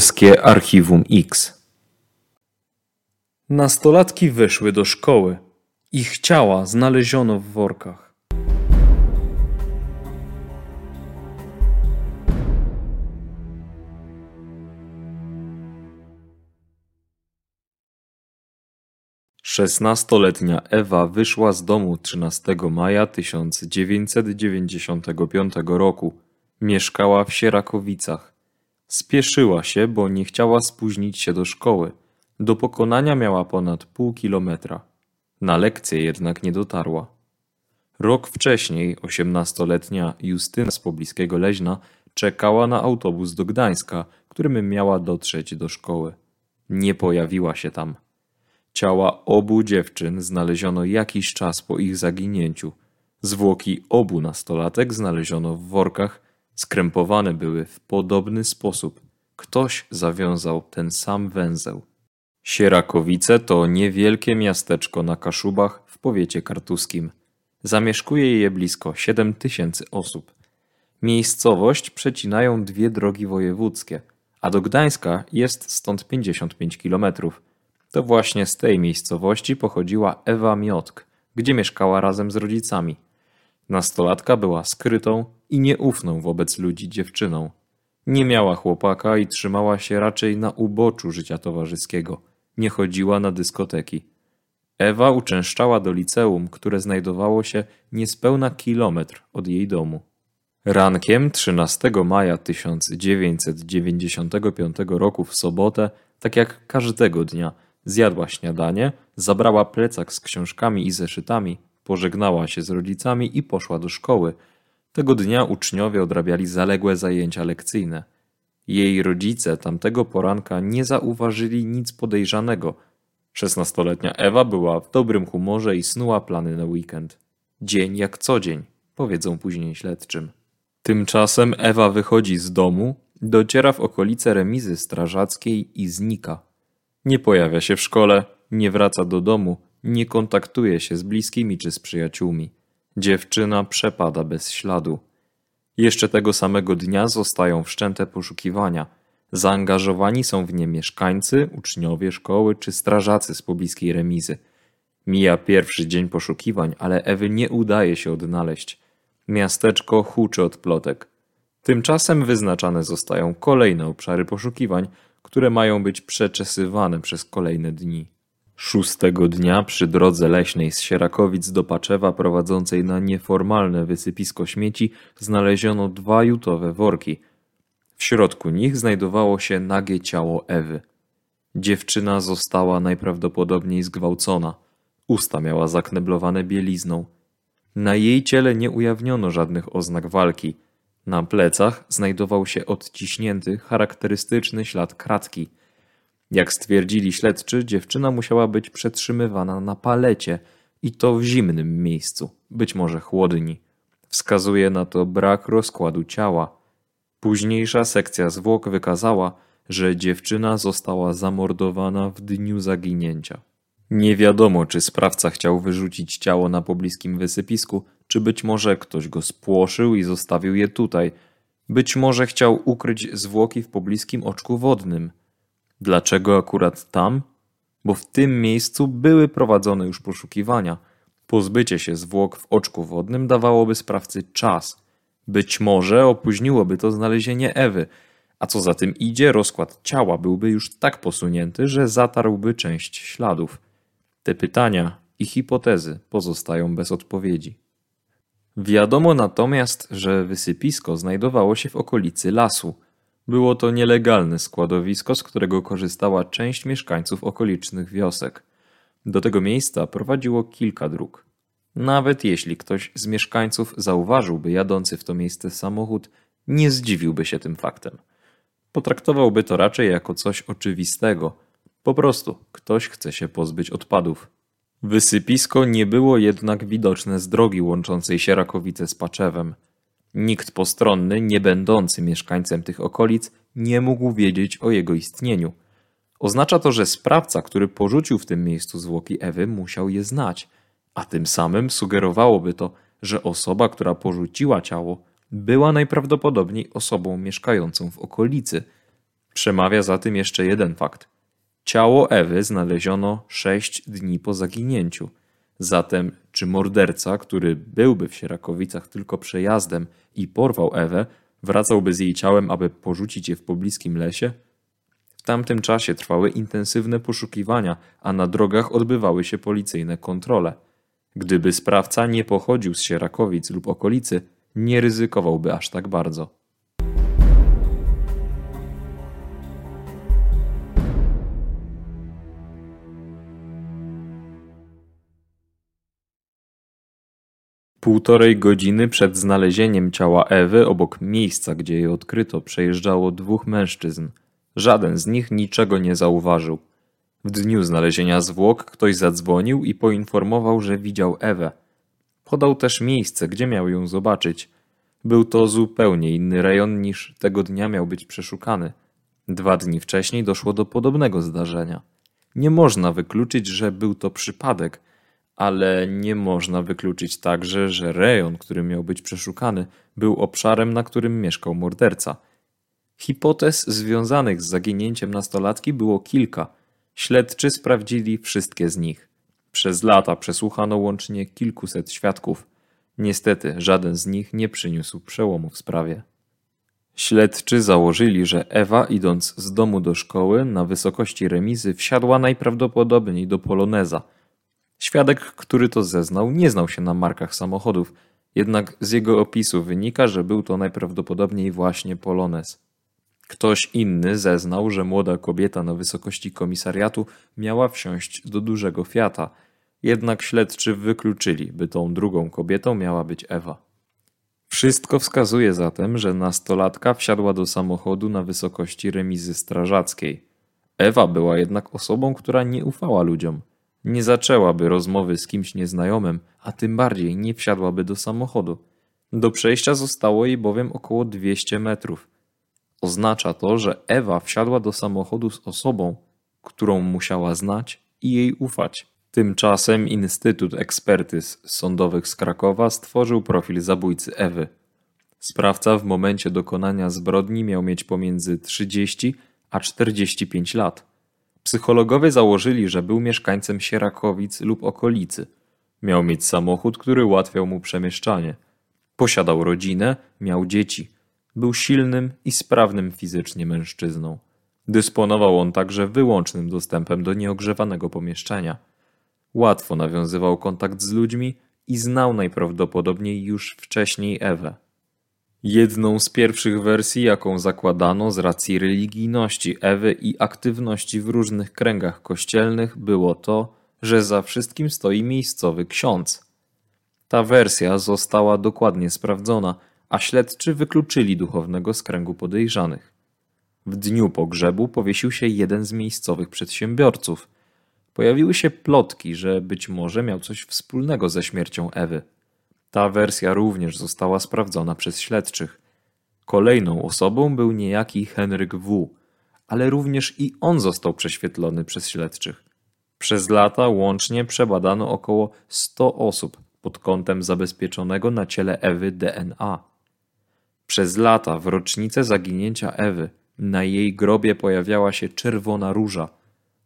Polskie Archiwum X. Nastolatki wyszły do szkoły. Ich ciała znaleziono w workach. Szesnastoletnia Ewa wyszła z domu 13 maja 1995 roku. Mieszkała w Sierakowicach. Spieszyła się, bo nie chciała spóźnić się do szkoły. Do pokonania miała ponad pół kilometra. Na lekcję jednak nie dotarła. Rok wcześniej osiemnastoletnia Justyna z pobliskiego Leźna czekała na autobus do Gdańska, którym miała dotrzeć do szkoły. Nie pojawiła się tam. Ciała obu dziewczyn znaleziono jakiś czas po ich zaginięciu. Zwłoki obu nastolatek znaleziono w workach, skrępowane były w podobny sposób. Ktoś zawiązał ten sam węzeł. Sierakowice to niewielkie miasteczko na Kaszubach w powiecie kartuskim. Zamieszkuje je blisko 7 tysięcy osób. Miejscowość przecinają dwie drogi wojewódzkie, a do Gdańska jest stąd 55 kilometrów. To właśnie z tej miejscowości pochodziła Ewa Miotk, gdzie mieszkała razem z rodzicami. Nastolatka była skrytą i nieufną wobec ludzi dziewczyną. Nie miała chłopaka i trzymała się raczej na uboczu życia towarzyskiego. Nie chodziła na dyskoteki. Ewa uczęszczała do liceum, które znajdowało się niespełna kilometr od jej domu. Rankiem 13 maja 1995 roku w sobotę, tak jak każdego dnia, zjadła śniadanie, zabrała plecak z książkami i zeszytami, pożegnała się z rodzicami i poszła do szkoły. Tego dnia uczniowie odrabiali zaległe zajęcia lekcyjne. Jej rodzice tamtego poranka nie zauważyli nic podejrzanego. Szesnastoletnia Ewa była w dobrym humorze i snuła plany na weekend. Dzień jak co dzień, powiedzą później śledczym. Tymczasem Ewa wychodzi z domu, dociera w okolice remizy strażackiej i znika. Nie pojawia się w szkole, nie wraca do domu, nie kontaktuje się z bliskimi czy z przyjaciółmi. Dziewczyna przepada bez śladu. Jeszcze tego samego dnia zostają wszczęte poszukiwania. Zaangażowani są w nie mieszkańcy, uczniowie szkoły czy strażacy z pobliskiej remizy. Mija pierwszy dzień poszukiwań, ale Ewy nie udaje się odnaleźć. Miasteczko huczy od plotek. Tymczasem wyznaczane zostają kolejne obszary poszukiwań, które mają być przeczesywane przez kolejne dni. Szóstego dnia przy drodze leśnej z Sierakowic do Paczewa prowadzącej na nieformalne wysypisko śmieci znaleziono dwa jutowe worki. W środku nich znajdowało się nagie ciało Ewy. Dziewczyna została najprawdopodobniej zgwałcona. Usta miała zakneblowane bielizną. Na jej ciele nie ujawniono żadnych oznak walki. Na plecach znajdował się odciśnięty, charakterystyczny ślad kratki – jak stwierdzili śledczy, dziewczyna musiała być przetrzymywana na palecie i to w zimnym miejscu, być może chłodni. Wskazuje na to brak rozkładu ciała. Późniejsza sekcja zwłok wykazała, że dziewczyna została zamordowana w dniu zaginięcia. Nie wiadomo, czy sprawca chciał wyrzucić ciało na pobliskim wysypisku, czy być może ktoś go spłoszył i zostawił je tutaj. Być może chciał ukryć zwłoki w pobliskim oczku wodnym. Dlaczego akurat tam? Bo w tym miejscu były prowadzone już poszukiwania. Pozbycie się zwłok w oczku wodnym dawałoby sprawcy czas. Być może opóźniłoby to znalezienie Ewy, a co za tym idzie, rozkład ciała byłby już tak posunięty, że zatarłby część śladów. Te pytania i hipotezy pozostają bez odpowiedzi. Wiadomo natomiast, że wysypisko znajdowało się w okolicy lasu – było to nielegalne składowisko, z którego korzystała część mieszkańców okolicznych wiosek. Do tego miejsca prowadziło kilka dróg. Nawet jeśli ktoś z mieszkańców zauważyłby jadący w to miejsce samochód, nie zdziwiłby się tym faktem. Potraktowałby to raczej jako coś oczywistego. Po prostu ktoś chce się pozbyć odpadów. Wysypisko nie było jednak widoczne z drogi łączącej Sierakowice z Paczewem. Nikt postronny, nie będący mieszkańcem tych okolic, nie mógł wiedzieć o jego istnieniu. Oznacza to, że sprawca, który porzucił w tym miejscu zwłoki Ewy, musiał je znać, a tym samym sugerowałoby to, że osoba, która porzuciła ciało, była najprawdopodobniej osobą mieszkającą w okolicy. Przemawia za tym jeszcze jeden fakt. Ciało Ewy znaleziono sześć dni po zaginięciu. Zatem, czy morderca, który byłby w Sierakowicach tylko przejazdem i porwał Ewę, wracałby z jej ciałem, aby porzucić je w pobliskim lesie? W tamtym czasie trwały intensywne poszukiwania, a na drogach odbywały się policyjne kontrole. Gdyby sprawca nie pochodził z Sierakowic lub okolicy, nie ryzykowałby aż tak bardzo. Półtorej godziny przed znalezieniem ciała Ewy obok miejsca, gdzie je odkryto, przejeżdżało dwóch mężczyzn. Żaden z nich niczego nie zauważył. W dniu znalezienia zwłok ktoś zadzwonił i poinformował, że widział Ewę. Podał też miejsce, gdzie miał ją zobaczyć. Był to zupełnie inny rejon niż tego dnia miał być przeszukany. Dwa dni wcześniej doszło do podobnego zdarzenia. Nie można wykluczyć, że był to przypadek, ale nie można wykluczyć także, że rejon, który miał być przeszukany, był obszarem, na którym mieszkał morderca. Hipotez związanych z zaginięciem nastolatki było kilka. Śledczy sprawdzili wszystkie z nich. Przez lata przesłuchano łącznie kilkuset świadków. Niestety żaden z nich nie przyniósł przełomu w sprawie. Śledczy założyli, że Ewa, idąc z domu do szkoły na wysokości remizy, wsiadła najprawdopodobniej do Poloneza. Świadek, który to zeznał, nie znał się na markach samochodów, jednak z jego opisu wynika, że był to najprawdopodobniej właśnie Polonez. Ktoś inny zeznał, że młoda kobieta na wysokości komisariatu miała wsiąść do dużego Fiata, jednak śledczy wykluczyli, by tą drugą kobietą miała być Ewa. Wszystko wskazuje zatem, że nastolatka wsiadła do samochodu na wysokości remizy strażackiej. Ewa była jednak osobą, która nie ufała ludziom. Nie zaczęłaby rozmowy z kimś nieznajomym, a tym bardziej nie wsiadłaby do samochodu. Do przejścia zostało jej bowiem około 200 metrów. Oznacza to, że Ewa wsiadła do samochodu z osobą, którą musiała znać i jej ufać. Tymczasem Instytut Ekspertyz Sądowych z Krakowa stworzył profil zabójcy Ewy. Sprawca w momencie dokonania zbrodni miał mieć pomiędzy 30 a 45 lat. Psychologowie założyli, że był mieszkańcem Sierakowic lub okolicy. Miał mieć samochód, który ułatwiał mu przemieszczanie. Posiadał rodzinę, miał dzieci. Był silnym i sprawnym fizycznie mężczyzną. Dysponował on także wyłącznym dostępem do nieogrzewanego pomieszczenia. Łatwo nawiązywał kontakt z ludźmi i znał najprawdopodobniej już wcześniej Ewę. Jedną z pierwszych wersji, jaką zakładano z racji religijności Ewy i aktywności w różnych kręgach kościelnych, było to, że za wszystkim stoi miejscowy ksiądz. Ta wersja została dokładnie sprawdzona, a śledczy wykluczyli duchownego z kręgu podejrzanych. W dniu pogrzebu powiesił się jeden z miejscowych przedsiębiorców. Pojawiły się plotki, że być może miał coś wspólnego ze śmiercią Ewy. Ta wersja również została sprawdzona przez śledczych. Kolejną osobą był niejaki Henryk W., ale również i on został prześwietlony przez śledczych. Przez lata łącznie przebadano około 100 osób pod kątem zabezpieczonego na ciele Ewy DNA. Przez lata w rocznicę zaginięcia Ewy na jej grobie pojawiała się czerwona róża.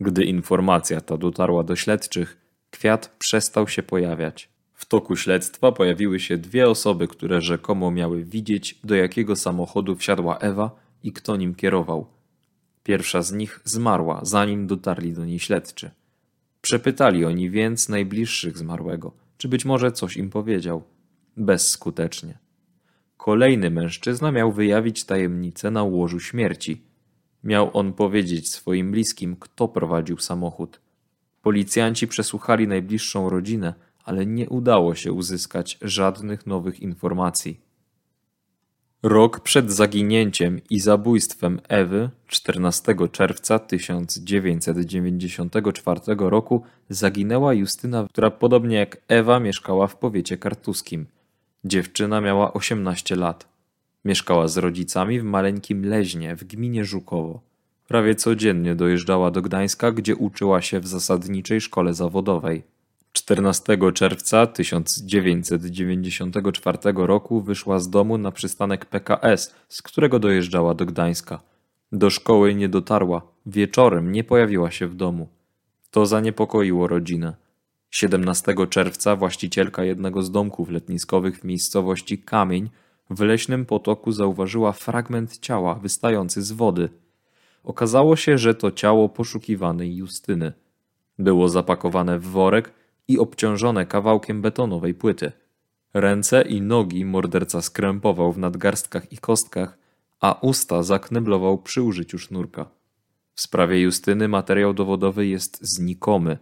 Gdy informacja ta dotarła do śledczych, kwiat przestał się pojawiać. W toku śledztwa pojawiły się dwie osoby, które rzekomo miały widzieć, do jakiego samochodu wsiadła Ewa i kto nim kierował. Pierwsza z nich zmarła, zanim dotarli do niej śledczy. Przepytali oni więc najbliższych zmarłego, czy być może coś im powiedział. Bezskutecznie. Kolejny mężczyzna miał wyjawić tajemnicę na łożu śmierci. Miał on powiedzieć swoim bliskim, kto prowadził samochód. Policjanci przesłuchali najbliższą rodzinę, ale nie udało się uzyskać żadnych nowych informacji. Rok przed zaginięciem i zabójstwem Ewy, 14 czerwca 1994 roku, zaginęła Justyna, która podobnie jak Ewa mieszkała w powiecie kartuskim. Dziewczyna miała 18 lat. Mieszkała z rodzicami w maleńkim Leźnie w gminie Żukowo. Prawie codziennie dojeżdżała do Gdańska, gdzie uczyła się w zasadniczej szkole zawodowej. 14 czerwca 1994 roku wyszła z domu na przystanek PKS, z którego dojeżdżała do Gdańska. Do szkoły nie dotarła, wieczorem nie pojawiła się w domu. To zaniepokoiło rodzinę. 17 czerwca właścicielka jednego z domków letniskowych w miejscowości Kamień w leśnym potoku zauważyła fragment ciała wystający z wody. Okazało się, że to ciało poszukiwanej Justyny. Było zapakowane w worek i obciążone kawałkiem betonowej płyty. Ręce i nogi morderca skrępował w nadgarstkach i kostkach, a usta zakneblował przy użyciu sznurka. W sprawie Justyny materiał dowodowy jest znikomy.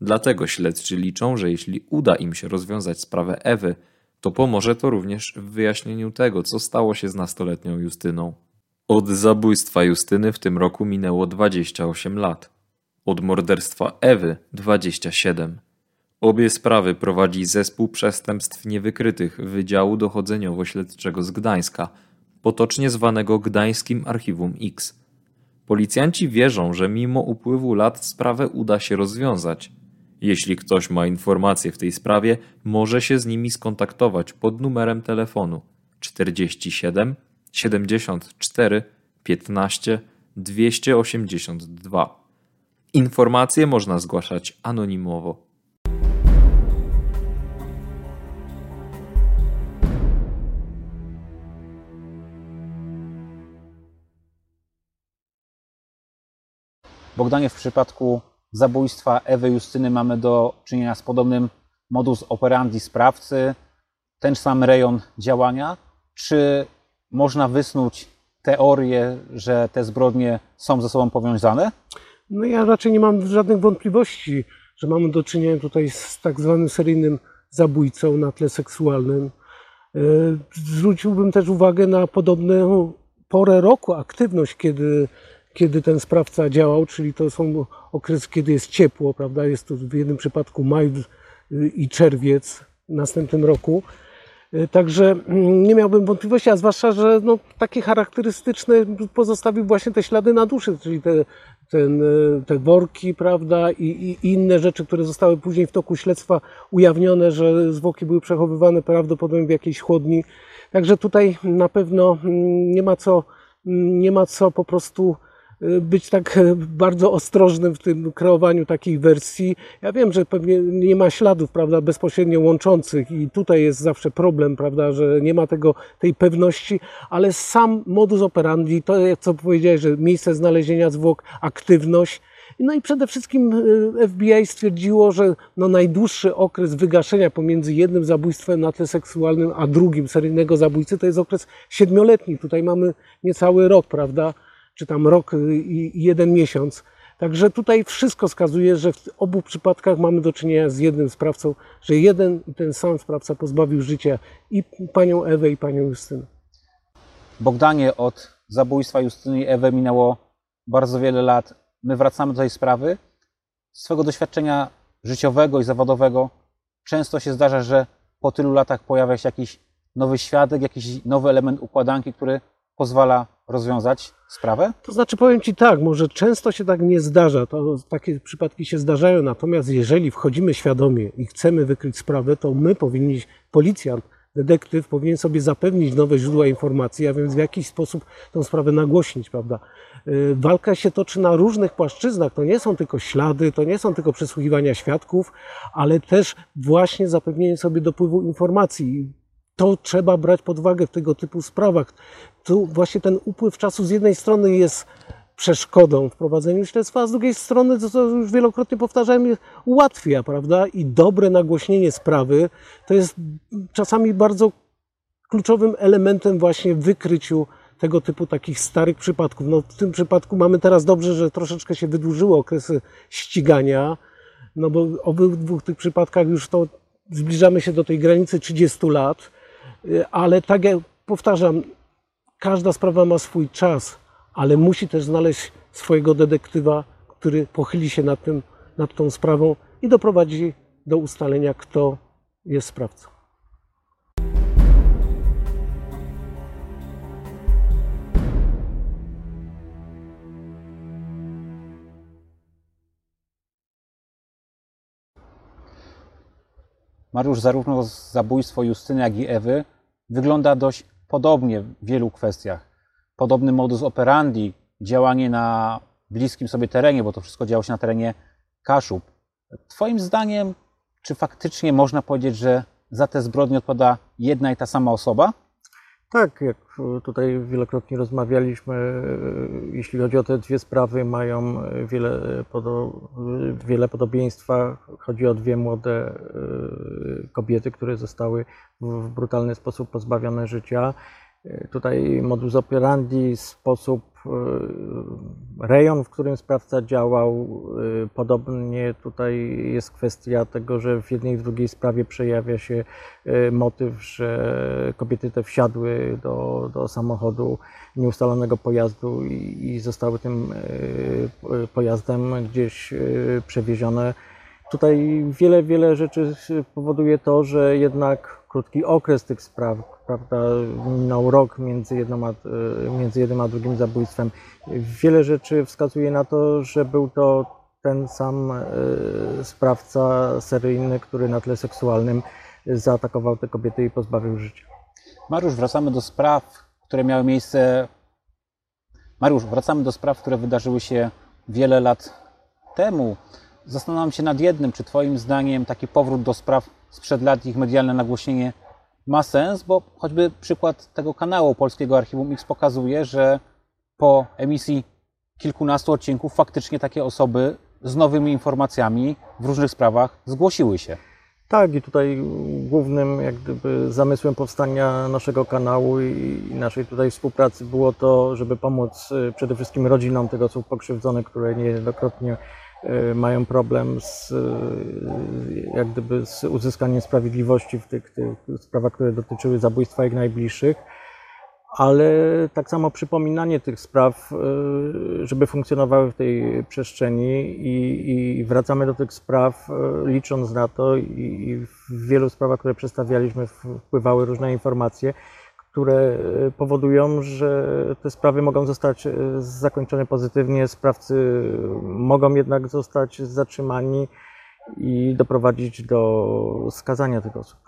Dlatego śledczy liczą, że jeśli uda im się rozwiązać sprawę Ewy, to pomoże to również w wyjaśnieniu tego, co stało się z nastoletnią Justyną. Od zabójstwa Justyny w tym roku minęło 28 lat. Od morderstwa Ewy 27. Obie sprawy prowadzi Zespół Przestępstw Niewykrytych Wydziału Dochodzeniowo-Śledczego z Gdańska, potocznie zwanego Gdańskim Archiwum X. Policjanci wierzą, że mimo upływu lat sprawę uda się rozwiązać. Jeśli ktoś ma informacje w tej sprawie, może się z nimi skontaktować pod numerem telefonu 47 74 15 282. Informacje można zgłaszać anonimowo. Bogdanie, w przypadku zabójstwa Ewy Justyny mamy do czynienia z podobnym modus operandi sprawcy, ten sam rejon działania. Czy można wysnuć teorię, że te zbrodnie są ze sobą powiązane? No ja raczej nie mam żadnych wątpliwości, że mamy do czynienia tutaj z tak zwanym seryjnym zabójcą na tle seksualnym. E, zwróciłbym też uwagę na podobną porę roku, aktywność, kiedy kiedy ten sprawca działał, czyli to są okresy, kiedy jest ciepło, prawda? Jest to w jednym przypadku maj i czerwiec w następnym roku. Także mm, nie miałbym wątpliwości, a zwłaszcza, że no, takie charakterystyczne pozostawił właśnie te ślady na duszy, czyli te, ten, te worki, prawda, i, i, inne rzeczy, które zostały później w toku śledztwa ujawnione, że zwłoki były przechowywane prawdopodobnie w jakiejś chłodni. Także tutaj na pewno mm, nie ma co, mm, nie ma co po prostu być tak e, bardzo ostrożnym w tym kreowaniu takich wersji. Ja wiem, że pewnie nie ma śladów, prawda, bezpośrednio łączących i tutaj jest zawsze problem, prawda, że nie ma tego, tej pewności, ale sam modus operandi, to co powiedziałeś, że miejsce znalezienia zwłok, aktywność, no i przede wszystkim e, FBI stwierdziło, że no najdłuższy okres wygaszenia pomiędzy jednym zabójstwem na tle seksualnym, a drugim seryjnego zabójcy to jest okres siedmioletni. Tutaj mamy niecały rok, prawda? Czy tam rok i jeden miesiąc. Także tutaj wszystko wskazuje, że w obu przypadkach mamy do czynienia z jednym sprawcą, że jeden i ten sam sprawca pozbawił życia i panią Ewę, i panią Justynę. Bogdanie, od zabójstwa Justyny i Ewy minęło bardzo wiele lat. My wracamy do tej sprawy. Z swego doświadczenia życiowego i zawodowego często się zdarza, że po tylu latach pojawia się jakiś nowy świadek, jakiś nowy element układanki, który pozwala rozwiązać sprawę? To znaczy, powiem Ci tak, może często się tak nie zdarza, to takie przypadki się zdarzają, natomiast jeżeli wchodzimy świadomie i chcemy wykryć sprawę, to my powinni, policjant, detektyw powinien sobie zapewnić nowe źródła informacji, a więc w jakiś sposób tę sprawę nagłośnić, prawda? Y, walka się toczy na różnych płaszczyznach. To nie są tylko ślady, to nie są tylko przesłuchiwania świadków, ale też właśnie zapewnienie sobie dopływu informacji to trzeba brać pod uwagę w tego typu sprawach. Tu właśnie ten upływ czasu z jednej strony jest przeszkodą w prowadzeniu śledztwa, a z drugiej strony, co już wielokrotnie powtarzałem, ułatwia, prawda? I dobre nagłośnienie sprawy to jest czasami bardzo kluczowym elementem właśnie w wykryciu tego typu takich starych przypadków. No, w tym przypadku mamy teraz dobrze, że troszeczkę się wydłużyły okresy ścigania, no bo w obydwu tych przypadkach już to zbliżamy się do tej granicy 30 lat. Y, ale tak jak powtarzam, każda sprawa ma swój czas, ale musi też znaleźć swojego detektywa, który pochyli się nad, tym, nad tą sprawą i doprowadzi do ustalenia, kto jest sprawcą. Mariusz, zarówno zabójstwo Justyny, jak i Ewy wygląda dość podobnie w wielu kwestiach. Podobny modus operandi, działanie na bliskim sobie terenie, bo to wszystko działo się na terenie Kaszub. Twoim zdaniem, czy faktycznie można powiedzieć, że za te zbrodnie odpowiada jedna i ta sama osoba? Tak, jak tutaj wielokrotnie rozmawialiśmy, jeśli chodzi o te dwie sprawy, mają wiele, podo, wiele podobieństwa. Chodzi o dwie młode e, kobiety, które zostały w brutalny sposób pozbawione życia. Tutaj modus operandi, sposób, e, rejon, w którym sprawca działał. e, Podobnie tutaj jest kwestia tego, że w jednej i w drugiej sprawie przejawia się e, motyw, że kobiety te wsiadły do, do samochodu nieustalonego pojazdu i, i zostały tym pojazdem gdzieś przewiezione. Tutaj wiele, wiele rzeczy powoduje to, że jednak krótki okres tych spraw, prawda, minął rok między, e, między jednym a drugim zabójstwem. Wiele rzeczy wskazuje na to, że był to ten sam e, sprawca seryjny, który na tle seksualnym zaatakował te kobiety i pozbawił życia. Mariusz, wracamy do spraw, które miały miejsce. Mariusz, wracamy do spraw, które wydarzyły się wiele lat temu. Zastanawiam się nad jednym, czy Twoim zdaniem taki powrót do spraw sprzed lat, ich medialne nagłośnienie ma sens, bo choćby przykład tego kanału Polskiego Archiwum X pokazuje, że po emisji kilkunastu odcinków faktycznie takie osoby z nowymi informacjami w różnych sprawach zgłosiły się. Tak, i tutaj głównym jak gdyby zamysłem powstania naszego kanału i naszej tutaj współpracy było to, żeby pomóc y, przede wszystkim rodzinom tych osób pokrzywdzonych, które niejednokrotnie mają problem z, y, jak gdyby z uzyskaniem sprawiedliwości w tych, tych sprawach, które dotyczyły zabójstwa ich najbliższych. Ale tak samo przypominanie tych spraw, y, żeby funkcjonowały w tej przestrzeni i, i wracamy do tych spraw, y, licząc na to i, i w wielu sprawach, które przedstawialiśmy, wpływały różne informacje, które y, powodują, że te sprawy mogą zostać y, zakończone pozytywnie, sprawcy mogą jednak zostać zatrzymani i doprowadzić do skazania tych osób.